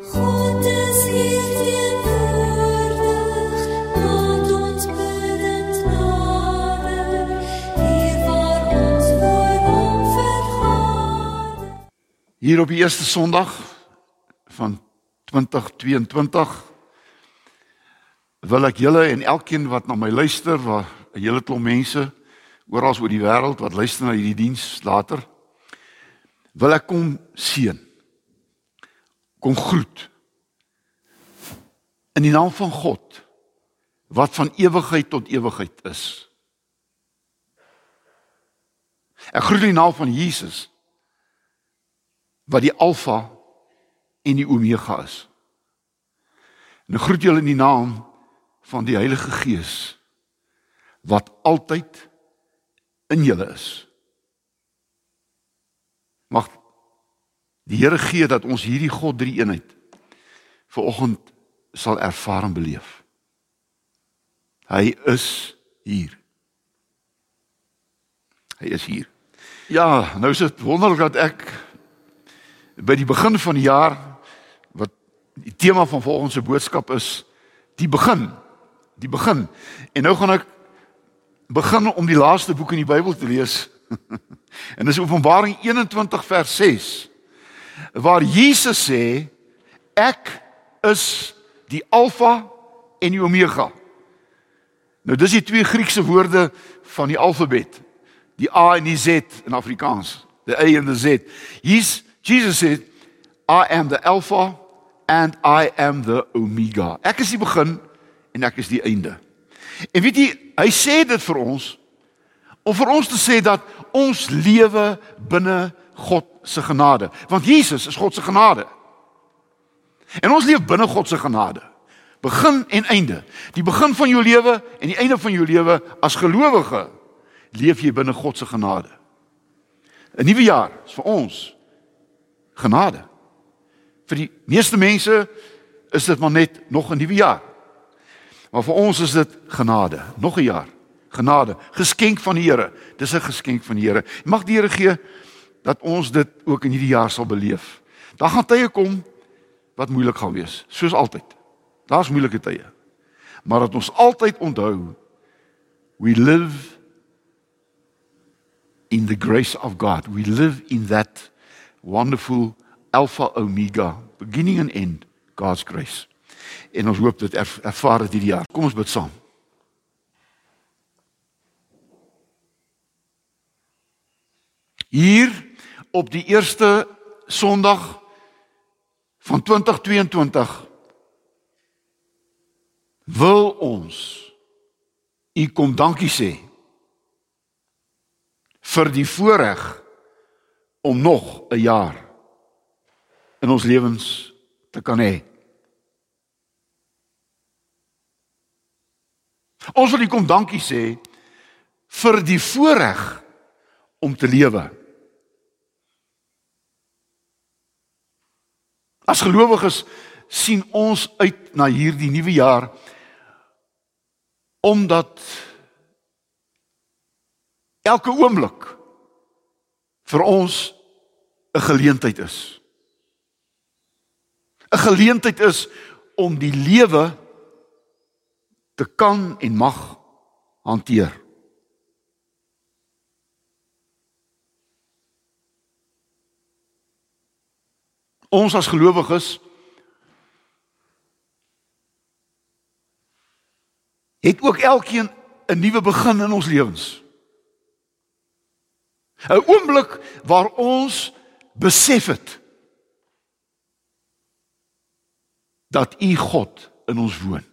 Hier op die eerste Sondag van 2022 wil ek julle en elkeen wat na my luister, 'n hele klomp mense oral oor die wêreld wat luister na hierdie diens later, wil ek kom seën. Kom groet. In die naam van God wat van ewigheid tot ewigheid is. Ek groet in die naam van Jesus wat die alfa en die omega is. En ek groet julle in die naam van die Heilige Gees wat altyd in julle is. Mag die Here gee dat ons hierdie God drie eenheid vanoggend sal ervaar en beleef. Hy is hier. Hy is hier. Ja, nou is dit wonderlik dat ek by die begin van die jaar wat die tema van volgende se boodskap is die begin die begin en nou gaan ek begin om die laaste boek in die Bybel te lees en dis Openbaring 21 vers 6 waar Jesus sê ek is die alfa en die omega nou dis die twee Griekse woorde van die alfabet die A en die Z in Afrikaans the A and the Z hier's Jesus said, I am the Alpha and I am the Omega. Ek is die begin en ek is die einde. En weet jy, hy sê dit vir ons om vir ons te sê dat ons lewe binne God se genade, want Jesus is God se genade. En ons leef binne God se genade. Begin en einde. Die begin van jou lewe en die einde van jou lewe as gelowige leef jy binne God se genade. 'n Nuwe jaar is vir ons genade. Vir die meeste mense is dit maar net nog 'n nuwe jaar. Maar vir ons is dit genade, nog 'n jaar. Genade, geskenk van die Here. Dis 'n geskenk van die Here. Mag die Here gee dat ons dit ook in hierdie jaar sal beleef. Daar gaan tye kom wat moeilik gaan wees, soos altyd. Daar's moeilike tye. Maar dat ons altyd onthou we live in the grace of God. We live in that wonderful alpha omega beginning and end God's grace. En ons hoop dit erf, ervaar dit hierdie jaar. Kom ons bid saam. Hier op die eerste Sondag van 2022 wil ons u kom dankie sê vir die voorreg om nog 'n jaar in ons lewens te kan hê. Ons wil kom dankie sê vir die voorreg om te lewe. As gelowiges sien ons uit na hierdie nuwe jaar omdat elke oomblik vir ons 'n geleentheid is. 'n Geleentheid is om die lewe te kan en mag hanteer. Ons as gelowiges het ook elkeen 'n nuwe begin in ons lewens. 'n oomblik waar ons besef het dat U God in ons woon.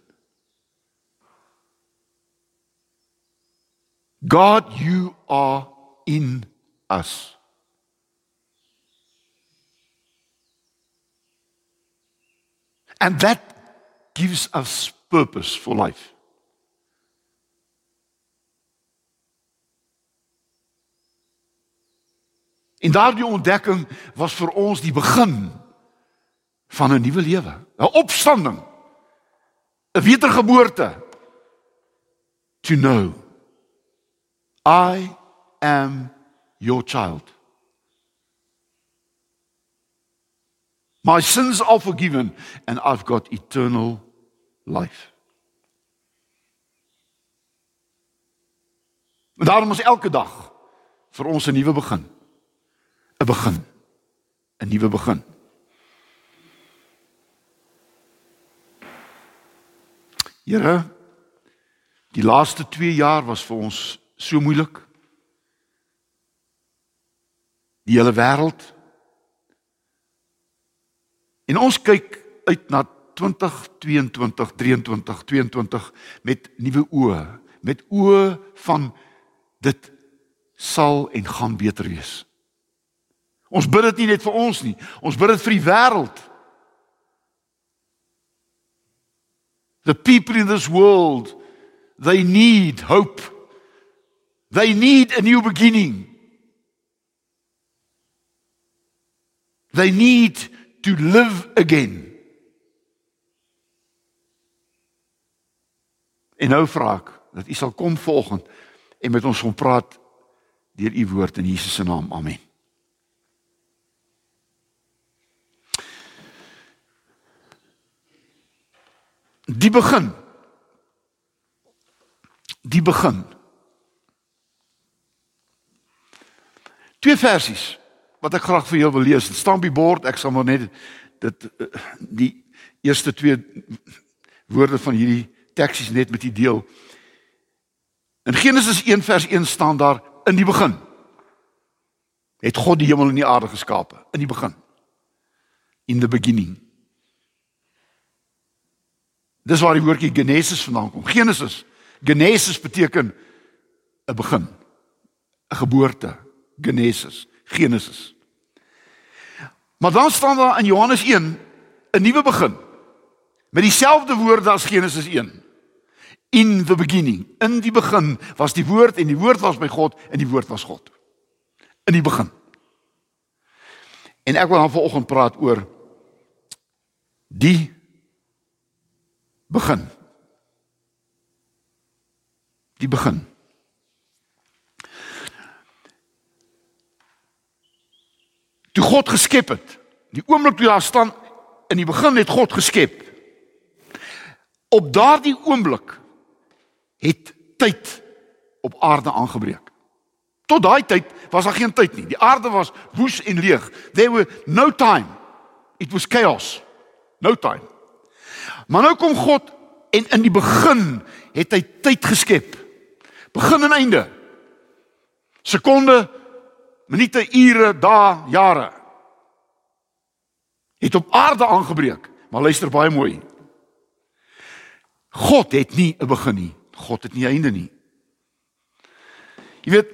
God you are in us. And that gives us purpose for life. En daardie ontdekking was vir ons die begin van 'n nuwe lewe, 'n opstanding, 'n wedergeboorte. To know I am your child. My sins are forgiven and I've got eternal life. En daarom is elke dag vir ons 'n nuwe begin. 'n Begin. 'n Nuwe begin. Here, die laaste 2 jaar was vir ons so moeilik. Die hele wêreld. En ons kyk uit na 2022, 23, 22 met nuwe oë, met oë van dit sal en gaan beter wees. Ons bid dit nie net vir ons nie, ons bid dit vir die wêreld. The people in this world they need hope. They need a new beginning. They need to live again. En nou vra ek dat u sal kom volgend en met ons kom praat deur u woord in Jesus se naam. Amen. Die begin. Die begin. Twee versies wat ek graag vir jou wil lees. Dit staan op die bord. Ek sal maar net dit eh, die eerste twee woorde van hierdie teksies net met u deel. In Genesis 1 vers 1 staan daar in die begin het God die hemel en die aarde geskape in die begin. In the beginning. Dis waar die woordjie Genesis vandaan kom. Genesis. Genesis beteken 'n begin. 'n Geboorte. Genesis. Genesis. Maar dan staan daar in Johannes 1 'n nuwe begin met dieselfde woorde as Genesis 1. In the beginning. In die begin was die woord en die woord was by God en die woord was God. In die begin. En ek wil dan vanoggend praat oor die begin. Die begin. Toe God geskep het, die oomblik toe daar staan in die begin het God geskep. Op daardie oomblik het tyd op aarde aangebreek. Tot daai tyd was daar geen tyd nie. Die aarde was woes en leeg. There were no time. It was chaos. No time. Maar nou kom God en in die begin het hy tyd geskep. Begin en einde. Sekonde, minute, ure, dae, jare. Het op aarde aangebreek. Maar luister baie mooi. God het nie 'n begin nie. God het nie 'n einde nie. Jy weet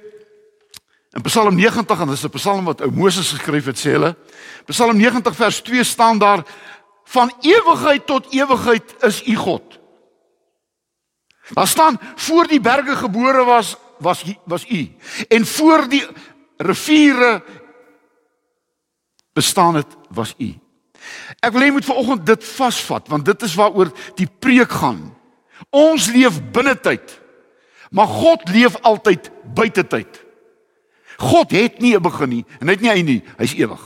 in Psalm 90 en dis 'n Psalm wat ou Moses geskryf het sê hulle. Psalm 90 vers 2 staan daar van ewigheid tot ewigheid is u God. Daar staan voor die berge gebore was was was u en voor die riviere bestaan het was u. Ek wil hê moet vanoggend dit vasvat want dit is waaroor die preek gaan. Ons leef binne tyd. Maar God leef altyd buite tyd. God het nie 'n begin nie en hy het nie 'n einde nie. Hy's ewig.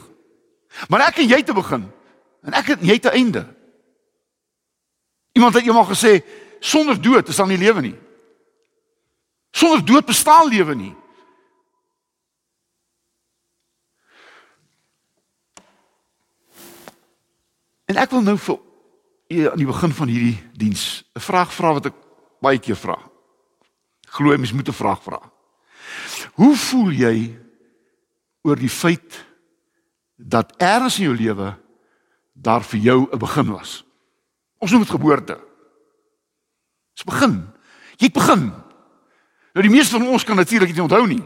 Maar ek en jy te begin en ek het jy te einde. Iemand het eendag gesê sonder dood is daar nie lewe nie. Sonder dood bestaan lewe nie. En ek wil nou vir u aan die begin van hierdie diens 'n vraag vra wat ek baie keer vra. Glo mens moet 'n vraag vra. Hoe voel jy oor die feit dat eers in jou lewe daar vir jou 'n begin was? Ons noem dit geboorte. Dis begin. Jy het begin. Nou die meeste van ons kan natuurlik nie onthou nie.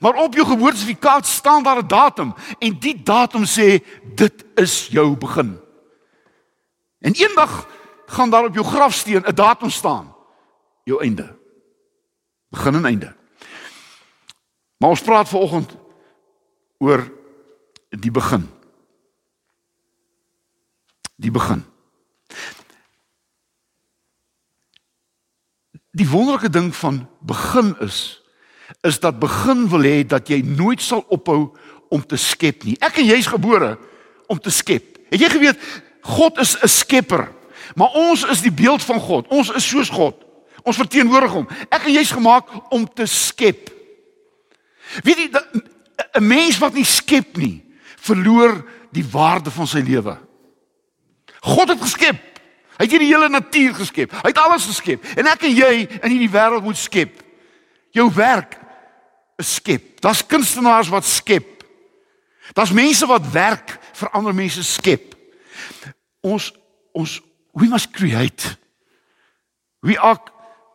Maar op jou geboortesertifikaat staan daar 'n datum en die datum sê dit is jou begin. En eendag gaan daar op jou grafsteen 'n datum staan. Jou einde. Begin en einde. Maar ons praat vanoggend oor die begin. Die begin. Die wonderlike ding van begin is is dat begin wil hê dat jy nooit sal ophou om te skep nie. Ek en jy's gebore om te skep. Het jy geweet God is 'n skepper, maar ons is die beeld van God. Ons is soos God. Ons verteenwoordig hom. Ek en jy's gemaak om te skep. Weet jy 'n mens wat nie skep nie, verloor die waarde van sy lewe. God het geskep. Hy het hierdie hele natuur geskep. Hy het alles geskep. En ek en jy in hierdie wêreld moet skep. Jou werk is skep. Daar's kunstenaars wat skep. Daar's mense wat werk vir ander mense skep. Ons ons we must create. We are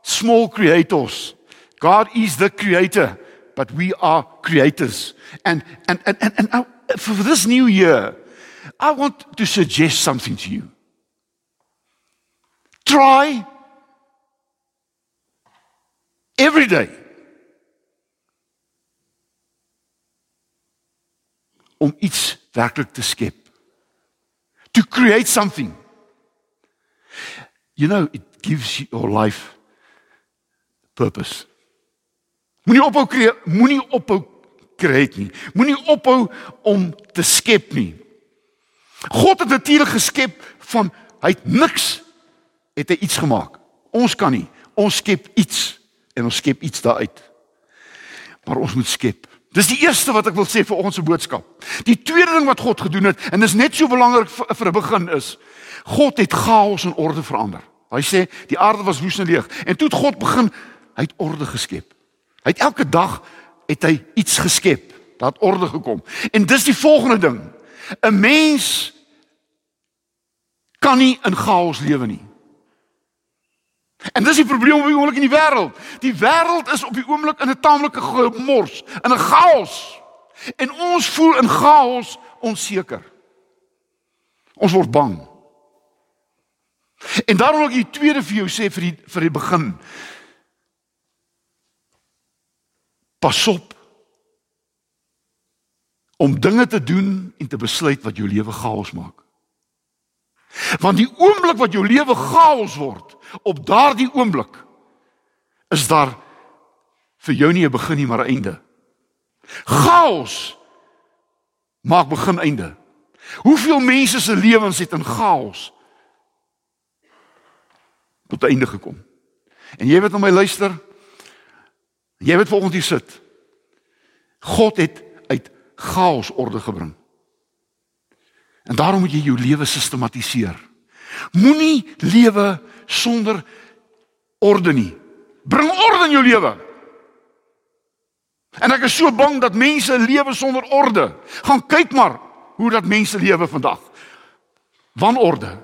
small creators. God is the creator, but we are creators. And and and and, and I, for this new year, I want to suggest something to you. Try every day om iets werklik te skep. To create something. You know, it gives your life purpose. Moenie ophou create, moenie ophou create nie. Moenie ophou om te skep nie. God het natuurlik geskep van hy het niks het hy iets gemaak. Ons kan nie. Ons skep iets en ons skep iets daaruit. Maar ons moet skep. Dis die eerste wat ek wil sê vir ons se boodskap. Die tweede ding wat God gedoen het en dis net so belangrik vir, 'n begin is God het chaos in orde verander. Hy sê die aarde was woes en leeg en toe het God begin hy het orde geskep. Hy het elke dag het hy iets geskep. Daar het orde gekom. En dis die volgende ding. 'n Mens kan nie in chaos lewe nie. En dis die probleem op die oomblik in die wêreld. Die wêreld is op die oomblik in 'n taamlike gemors, in 'n chaos. En ons voel in chaos onseker. Ons word bang. En daarom wil ek die tweede vir jou sê vir die vir die begin. Pas op om dinge te doen en te besluit wat jou lewe chaos maak. Want die oomblik wat jou lewe chaos word, op daardie oomblik is daar vir jou nie 'n begin nie, maar 'n einde. Chaos maak begin einde. Hoeveel mense se lewens het in chaos tot einde gekom? En jy wat na my luister, jy wat volgens hier sit. God het uit chaos orde gebring. En daarom moet jy jou lewe sistematiseer. Moenie lewe sonder orde nie. Bring orde in jou lewe. En ek is so bang dat mense lewe sonder orde. Gaan kyk maar hoe dat mense lewe vandag. Wanorde.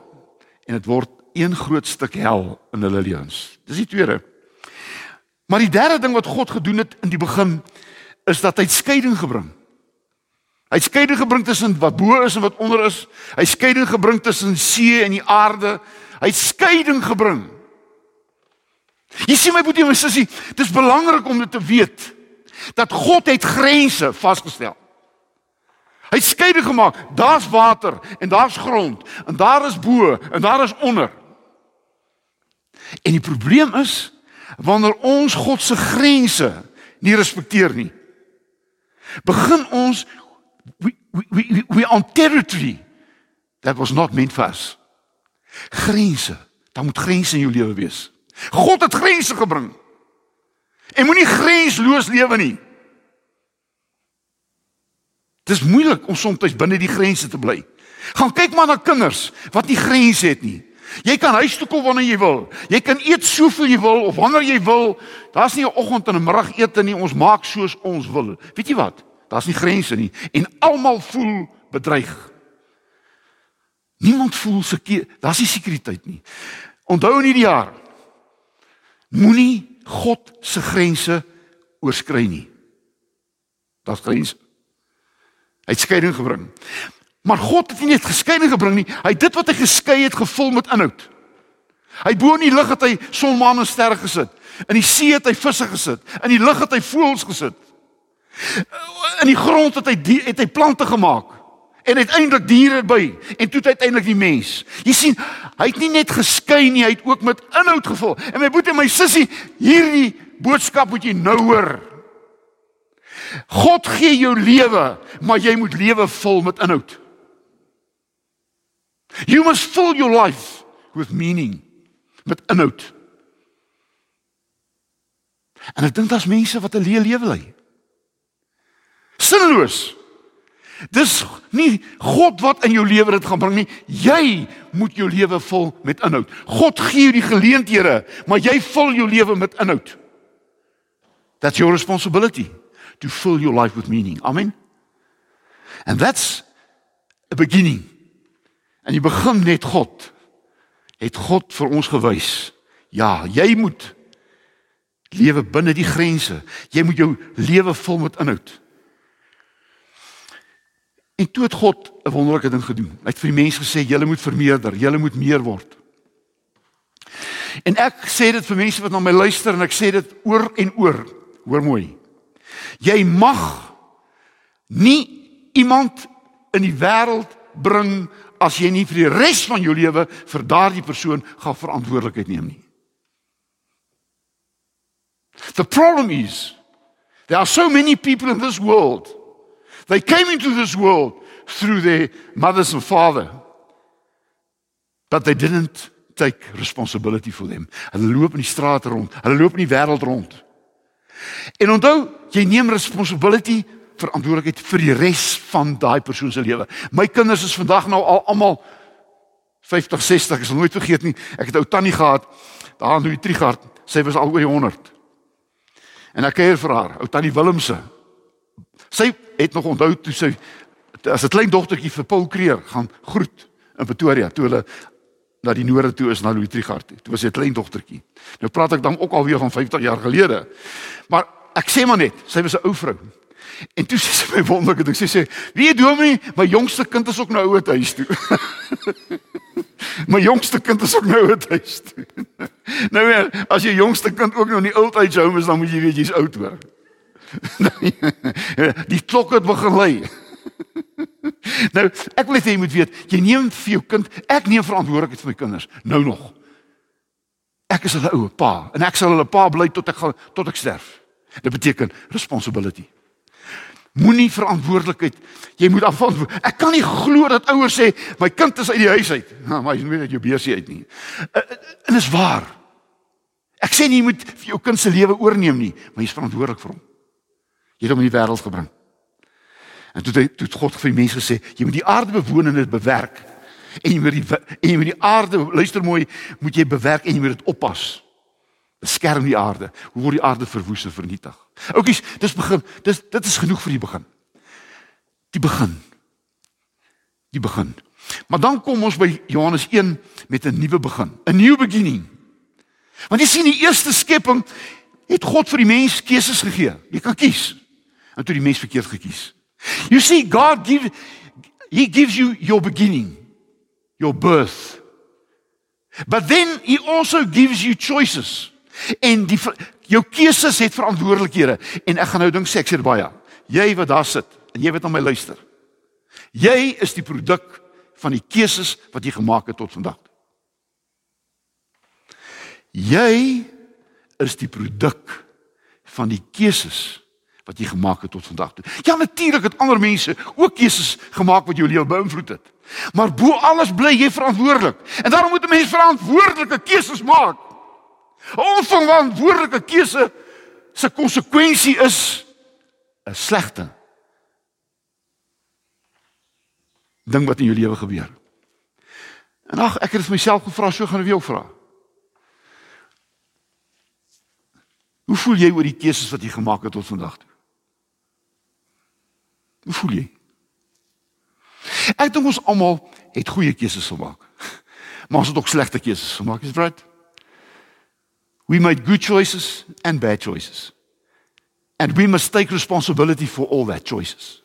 En dit word een groot stuk hel in hulle lewens. Dis die tweede. Maar die derde ding wat God gedoen het in die begin is dat hy skeiding gebring. Hy skeiding gebring tussen wat bo is en wat onder is. Hy skeiding gebring tussen see en die aarde. Hy skeiding gebring. Jy sien my boetie en my sussie, dis belangrik om dit te weet dat God het grense vasgestel. Hy het skeiding gemaak. Daar's water en daar's grond en daar is bo en daar is onder. En die probleem is wanneer ons God se grense nie respekteer nie. Begin ons we we we we on territory that was not meant for us. Grense, daar moet grense in jou lewe wees. God het grense gebring. En moenie grensloos lewe nie. Dis moeilik om soms binne die grense te bly. Gaan kyk maar na kinders wat nie grense het nie. Jy kan huis toe kom wanneer jy wil. Jy kan eet soveel jy wil of wanneer jy wil. Daar's nie 'n oggend en 'n middagete nie. Ons maak soos ons wil. Weet jy wat? Daar's nie grense nie en almal voel bedreig. Niemand voel seker. Daar's nie sekuriteit nie. Onthou in hierdie jaar moenie God se grense oorskry nie. Daar's grense. Hy het skeiding gebring. Maar God het nie net geskeiding gebring nie, hy het dit wat hy geskei het gevul met inhoud. Hy bo in die lug het hy son, maan en sterre gesit. In die see het hy visse gesit. In die lug het hy voëls gesit. In die grond het hy die, het hy plante gemaak en uiteindelik diere by en toe uiteindelik die mens. Jy sien, hy het nie net geskei nie, hy het ook met inhoud gevul. En my boetie en my sussie, hierdie boodskap moet jy nou hoor. God gee jou lewe, maar jy moet lewe vol met inhoud. You must fill your life with meaning, met inhoud. En ek dink daar's mense wat 'n leë lewe lei. Sinloos. Dis nie God wat in jou lewe dit gaan bring nie. Jy moet jou lewe vul met inhoud. God gee jou die geleenthede, maar jy vul jou lewe met inhoud. That's your responsibility to fill your life with meaning. Amen. And that's a beginning. En jy begin net God. Het God vir ons gewys. Ja, jy moet lewe binne die grense. Jy moet jou lewe vul met inhoud. En toe het God 'n wonderlike ding gedoen. Hy het vir die mense gesê julle moet vermeerder, julle moet meer word. En ek sê dit vir mense wat na my luister en ek sê dit oor en oor. Hoor mooi. Jy mag nie iemand in die wêreld bring as jy nie vir die res van jou lewe vir daardie persoon gaan verantwoordelikheid neem nie. The problem is there are so many people in this world. They came into this world through their mothers and father. But they didn't take responsibility for them. Hulle loop in die strate rond. Hulle loop in die wêreld rond. En onthou, jy neem responsibility verantwoordelikheid vir die res van daai persoon se lewe. My kinders is vandag nou al almal 50, 60, ek sal nooit vergeet nie. Ek het ou tannie gehad daar in Louis Trigard. Sy was al oor die 100. En ek kuier vir haar, ou tannie Willemse. Sy het nog onthou toe sy as 'n klein dogtertjie vir Paul Kreer gaan groet in Pretoria toe hulle na die noorde toe is na Louis Trigard toe. Toe was 'n klein dogtertjie. Nou praat ek dan ook alweer van 50 jaar gelede. Maar ek sê maar net, sy was 'n ou vrou. En toe sê sy my wonderlike ding. Sy sê: "Wie dominee, my jongste kind is ook nou ouer huis toe." my jongste kind is ook nou ouer huis toe. nou ja, as jy jongste kind ook nou in die oud age home is, dan moet jy weet jy's oud hoor. die klok het begin lui. nou, ek wil net hê jy moet weet, jy neem vir jou kind, ek neem verantwoordelikheid vir my kinders nou nog. Ek is hulle ouer pa en ek sal hulle pa bly tot ek gaan tot ek sterf. Dit beteken responsibility. Moenie verantwoordelikheid. Jy moet afantwoord. Ek kan nie glo dat ouers sê my kind is uit die huis uit. Nou, maar jy moet uit jou besie uit nie. Uh, en is waar. Ek sê nie jy moet vir jou kind se lewe oorneem nie, maar jy is verantwoordelik vir hom. Jy het hom in die wêreld gebring. En toe het, toe het God vir die mense gesê, jy moet die aarde bewoon en dit bewerk. En jy moet die en jy moet die aarde luister mooi, moet jy bewerk en jy moet dit oppas. Beskerm die aarde. Hoe word die aarde verwoes en vernietig? Oukies, dis begin. Dis dit is genoeg vir die begin. Die begin. Die begin. Maar dan kom ons by Johannes 1 met 'n nuwe begin, 'n new beginning. Want jy sien die eerste skepping het God vir die mens keuses gegee. Jy kan kies. En toe die mens verkeerd gekies. You see God give he gives you your beginning, your birth. But then he also gives you choices. En die jou keuses het verantwoordelikhede en ek gaan nou dink sê ek sê baie. Jy wat daar sit en jy wat aan my luister. Jy is die produk van die keuses wat jy gemaak het tot vandag. Jy is die produk van die keuses wat jy gemaak het tot vandag toe. Ja natuurlik het ander mense ook keuses gemaak wat jou lewe beïnvloed het. Maar bo alles bly jy verantwoordelik. En daarom moet 'n mens verantwoordelike keuses maak. 'n Onverantwoordelike keuse se konsekwensie is 'n slegte ding wat in jou lewe gebeur. En ag, ek het dit myself gevra, so gaan ek jou vra. Hoe voel jy oor die keuses wat jy gemaak het tot vandag toe? Hoe voel jy? Ek dink ons almal het goeie keuses gemaak. Maar ons het ook slegte keuses gemaak, is right? We made good choices and bad choices. And we must take responsibility for all that choices.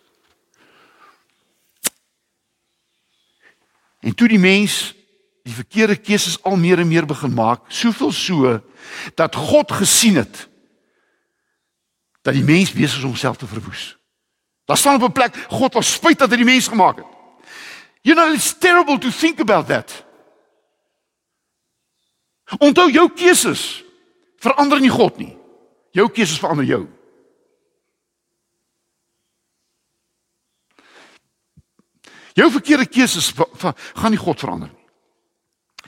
En toe die mens die verkeerde keuses al meer en meer begin maak, soveel so dat God gesien het dat die mens besig is om homself te verwoes. Daar staan op 'n plek God was spyt dat hy die mens gemaak het. You know it's terrible to think about that. Onthou jou keuses verander nie God nie. Jou keuses verander jou. Jou verkeerde keuses gaan nie God verander nie.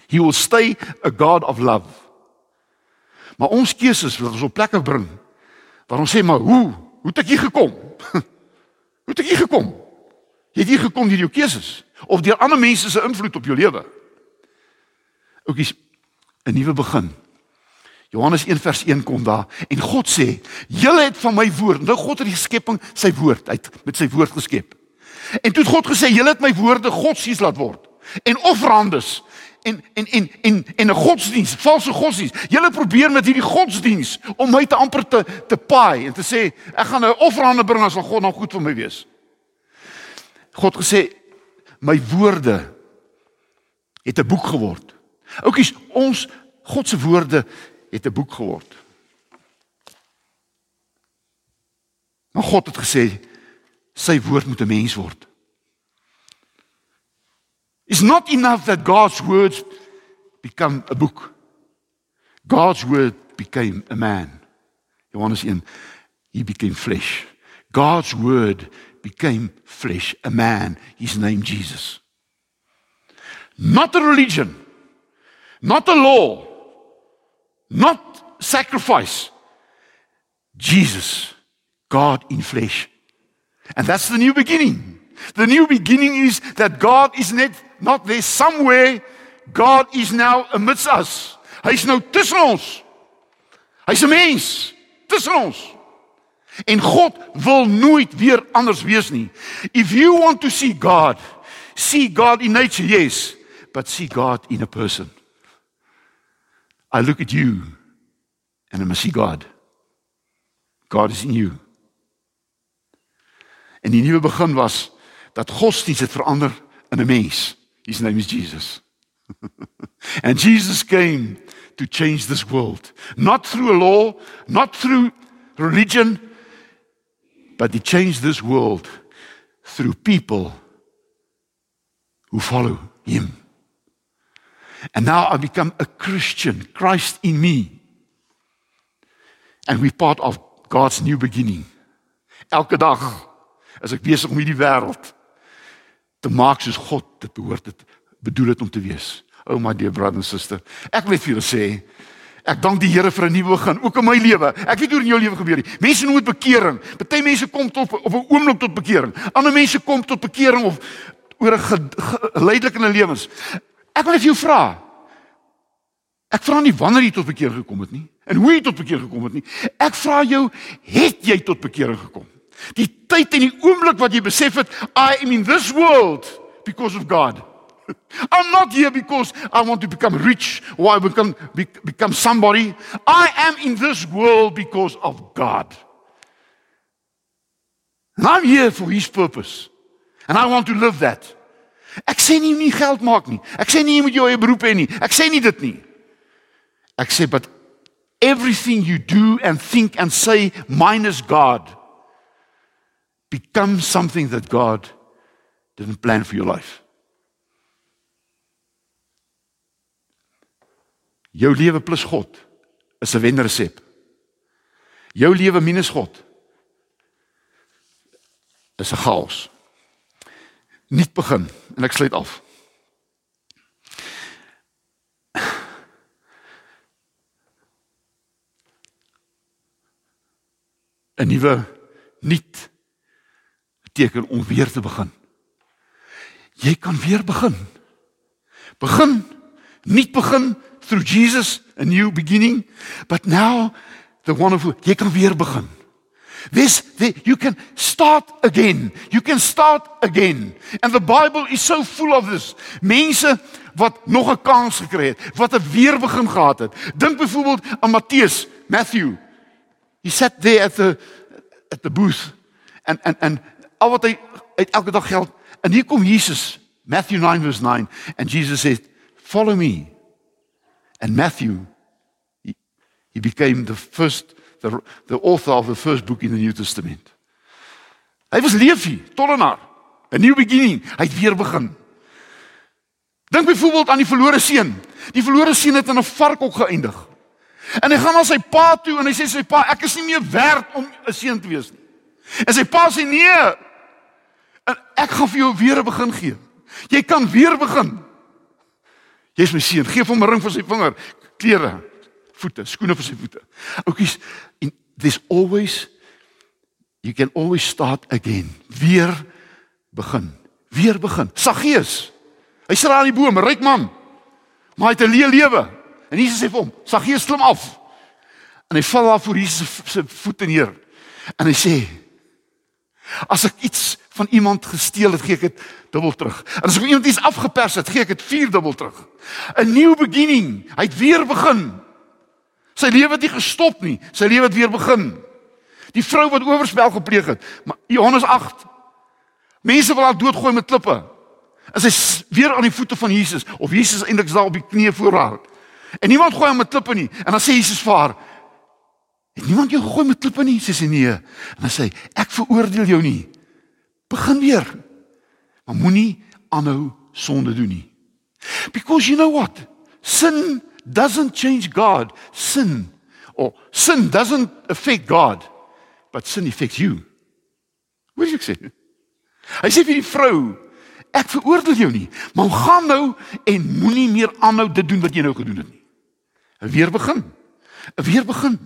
He will stay a God of love. Maar ons keuses wat ons op plekke bring waar ons sê maar hoe, hoe het ek hier gekom? hoe het hier gekom? Jy het hier gekom deur jou keuses of deur ander mense se invloed op jou lewe. Oukies, 'n nuwe begin. Johannes 1 vers 1 kom daar en God sê: "Julle het van my woord." Nou God het die skepping sy woord uit met sy woord geskep. En toe het God gesê: "Julle het my woorde godsdiens laat word en offerandes en en en en en 'n godsdiens, valse godsdiens. Julle probeer met hierdie godsdiens om my te amper te te paai en te sê ek gaan 'n offerande bring as sal God nou goed vir my wees." God gesê: "My woorde het 'n boek geword." Oukies, ons God se woorde het 'n boek geword. Maar God het gesê sy woord moet 'n mens word. It's not enough that God's words become a book. God's word became a man. Johannes 1 he became flesh. God's word became flesh, a man, his name Jesus. Not a religion, not a law, not sacrifice. Jesus, God in flesh. And that's the new beginning. The new beginning is that God is net, not there somewhere. God is now amidst us. Hy's nou tussen ons. Hy's 'n mens tussen ons. En God wil nooit weer anders wees nie. If you want to see God, see God in nature, yes, but see God in a person. I look at you and I must see God. God is in you. En die nuwe begin was dat godsdienst het verander in 'n mens. His name is Jesus. and Jesus came to change this world, not through a law, not through religion, but he changed this world through people who follow him. And now I become a Christian, Christ in me. And we're part of God's new beginning. Elke dag as ek besig om hierdie wêreld te maak soos God dit behoort het bedoel het om te wees. Oh my dear brother and sister, ek wil vir julle sê Ek dank die Here vir 'n nuwe begin, ook in my lewe. Ek weet hoe in jou lewe gebeur nie. Mense noem dit bekering. Party mense kom tot op 'n oomblik tot bekering. Ander mense kom tot bekering of oor 'n geleidelik in hulle lewens. Ek wil net jou vra. Ek vra nie wanneer jy tot bekering gekom het nie en hoe jy tot bekering gekom het nie. Ek vra jou, het jy tot bekering gekom? Die tyd en die oomblik wat jy besef het, I am in this world because of God. I'm not here because I want to become rich or I become be, become somebody. I am in this world because of God. And I'm here for his purpose. And I want to live that. Ek sê nie jy moet geld maak nie. Ek sê nie jy moet jou eie beroep hê nie. Ek sê nie dit nie. Ek sê but everything you do and think and say minus God becomes something that God didn't plan for your life. Jou lewe plus God is 'n wenresep. Jou lewe minus God is 'n chaos. Nuut begin en ek sluit af. nuwe nuut beteken om weer te begin. Jy kan weer begin. Begin, nuut begin through Jesus, a new beginning, but now the wonderful jy kan weer begin. This the, you can start again. You can start again. And the Bible is so full of this. Mense wat nog 'n kans gekry het, wat 'n weer begin gehad het. Dink byvoorbeeld aan Matteus, Matthew. He sat there at the at the booth and and and al wat hy uit elke dag geld en hier kom Jesus, Matthew 9 verse 9 and Jesus said, "Follow me." And Matthew he, he became the first the the author of the first book in the New Testament. Hy was Levi, tollenaar, 'n new beginning. Hy het weer begin. Dink byvoorbeeld aan die verlore seun. Die verlore seun het in 'n varkhok geëindig. En hy gaan na sy pa toe en hy sê sy pa, ek is nie meer werd om 'n seun te wees nie. En sy pa sê nee. En ek gaan vir jou weer 'n begin gee. Jy kan weer begin. Jy's my seun, gee hom 'n ring vir sy vinger, klere, voete, skoene vir sy voete. Oukies, en there's always you can always start again. Weer begin. Weer begin. Saggeus. Hy sit daar aan die boom, ryk man. Maar hy het 'n leë lewe. En Jesus sê vir hom: "Saggeus, klim af." En hy val daar voor Jesus se voete neer. En hy sê: "As ek iets van iemand gesteel het, gee ek dit dubbel terug. En as ek iemand iets afgepers het, gee ek dit vier dubbel terug." 'n Nuwe beginning. Hy het weer begin. Sy lewe het nie gestop nie. Sy lewe het weer begin. Die vrou wat oorspel gepleeg het. Maar Johannes 8. Mense wil haar doodgooi met klippe. En sy is weer aan die voete van Jesus of Jesus eintlik daar op die knieë voor haar. En niemand gooi hom met klippe nie. En dan sê Jesus vir haar: "Het niemand jou gegooi met klippe nie?" Sy sê nee. En dan sê hy: "Ek veroordeel jou nie. Begin weer. Maar moenie aanhou sonde doen nie." Because you know what? Sin doesn't change God. Sin or sin doesn't affect God, but sin affects you. Wat jy sê? Hy sê vir die vrou, ek veroordeel jou nie, maar gaan nou en moenie meer aanhou dit doen wat jy nou gedoen het nie. Weer begin. Weer begin.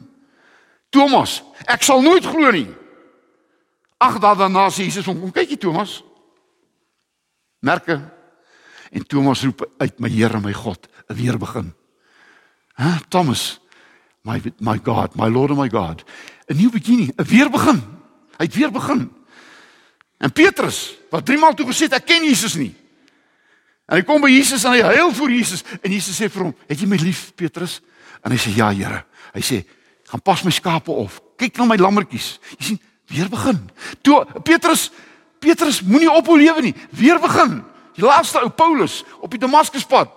Thomas, ek sal nooit glo nie. Ag daar daarna sê Jesus hom, kom kyk jy Thomas. Merke. En Thomas roep uit my Here, my God, en weer begin. Hæ, Thomas, my my God, my Lord and my God. 'n Nuwe beginning, 'n weer begin. Hy het weer begin. En Petrus, wat drie maal toe gesê het ek ken Jesus nie. En hy kom by Jesus en hy huil voor Jesus en Jesus sê vir hom, "Het jy my lief, Petrus?" En hy sê, "Ja, Here." Hy sê, "Gaan pas my skape op. Kyk na my lammetjies." Jy sien, weer begin. Toe Petrus Petrus moenie ophou lewe nie. Weer begin. Die laaste ou Paulus op die Damaskuspad.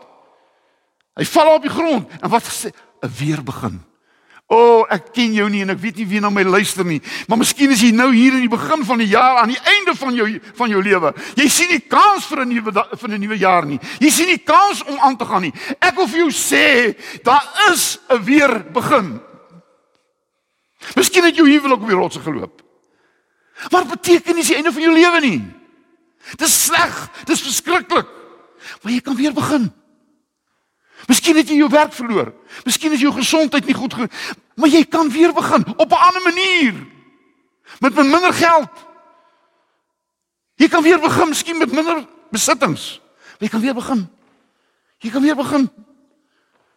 Hy val op die grond en wat gesê, 'n weer begin. O, oh, ek ken jou nie en ek weet nie wie na my luister nie. Maar miskien is jy nou hier in die begin van die jaar aan die einde van jou van jou lewe. Jy sien nie kans vir 'n nuwe vir 'n nuwe jaar nie. Jy sien nie kans om aan te gaan nie. Ek wil vir jou sê, daar is 'n weer begin. Miskien het jou huwelik op die rotse geloop. Dit beteken dis die einde van jou lewe nie. Dis sleg, dis verskriklik. Maar jy kan weer begin. Miskien het jy jou werk verloor. Miskien is jou gesondheid nie goed ge maar jy kan weer begin op 'n ander manier. Met minder geld. Jy kan weer begin, miskien met minder besittings. Maar jy kan weer begin. Jy kan weer begin.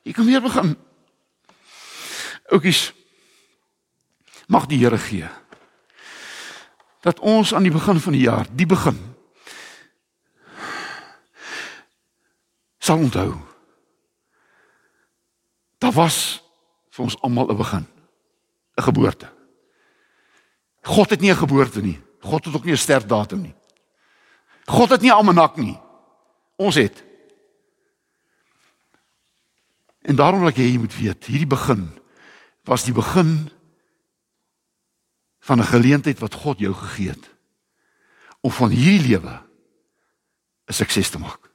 Jy kan weer begin. Oukies. Mag die Here gee dat ons aan die begin van die jaar, die begin sal onthou. Daar was vir ons almal 'n begin. 'n Geboorte. God het nie 'n geboorte nie. God het ook nie 'n sterfdatum nie. God het nie 'n almanak nie. Ons het. En daarom wil ek hê jy moet weet, hierdie begin was die begin van 'n geleentheid wat God jou gegee het om van hierdie lewe 'n sukses te maak.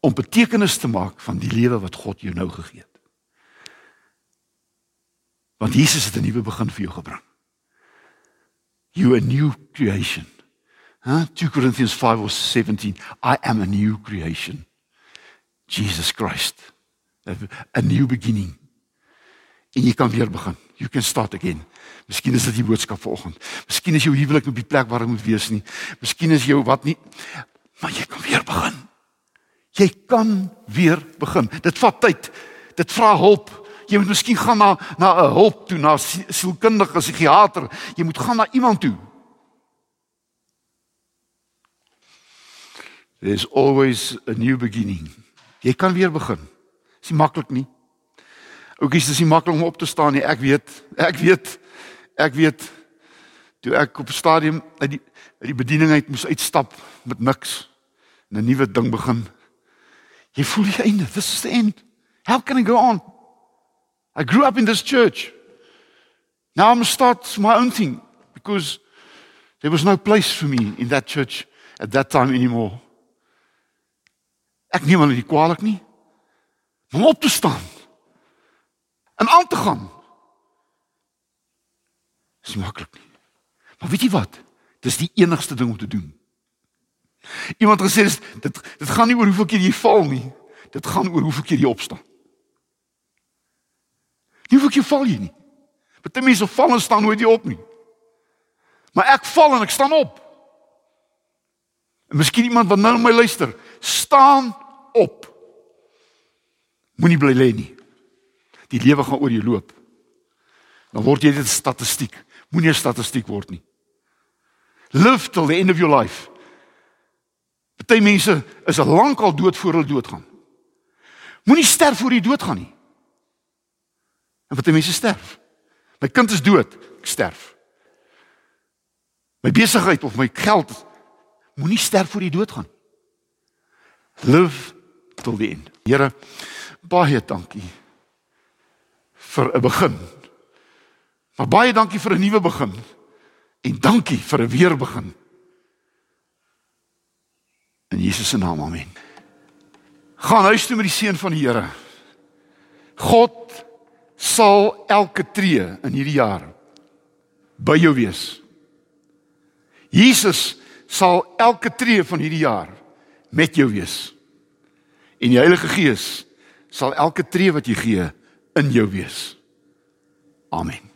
Om betekenis te maak van die lewe wat God jou nou gegee het. Want Jesus het 'n nuwe begin vir jou gebring. You a new creation. Huh? 2 Corinthians 5 or 17 I am a new creation. Jesus Christ. A, a new beginning. En jy kan weer begin. You can start again. Miskien is dit die boodskap vanoggend. Miskien is jou huwelik op die plek waar dit moet wees nie. Miskien is jou wat nie maar jy kan weer begin. Jy kan weer begin. Dit vat tyd. Dit vra hulp. Jy moet miskien gaan na na 'n hulp toe, na 'n sie- sielkundige, psigiater. Jy moet gaan na iemand toe. There's always a new beginning. Jy kan weer begin. Dis nie maklik nie. Oukies, dis nie maklik om op te staan nie. Ek weet, ek weet, ek weet toe ek op 'n stadium uit die uit die bediening uit moes uitstap met niks en 'n nuwe ding begin. Jy voel die einde. This is the end. How can I go on? I grew up in this church. Now I'm start my own thing because there was no place for me in that church at that time anymore. Ek neem hulle nie kwaadlik nie. Om op te staan en aan te gaan. Dis nie maklik nie. Maar weet jy wat? Dis die enigste ding om te doen. Iemand gesê dis dit dit gaan nie oor hoeveel keer jy val nie. Dit gaan oor hoeveel keer jy opstaan. Nie hoeveel keer val jy nie. Party mense val en staan nooit weer op nie. Maar ek val en ek staan op. En miskien iemand wat nou na my luister, staan op. Moenie bly lê nie. Die lewe gaan oor jou loop. Dan word jy net statistiek. Moenie 'n statistiek word nie. Live till the end of your life. Party mense is al lank al dood voor hulle doodgaan. Moenie sterf voor jy doodgaan nie. En party mense sterf. My kind is dood, ek sterf. My besigheid of my geld moenie sterf voor jy doodgaan. Live till the end. Here, baie dankie vir 'n begin. Maar baie dankie vir 'n nuwe begin. En dankie vir 'n weer begin. In Jesus se naam, amen. Gaan huis toe met die seën van die Here. God sal elke tree in hierdie jaar by jou wees. Jesus sal elke tree van hierdie jaar met jou wees. En die Heilige Gees sal elke tree wat jy gee in jou wees. Amen.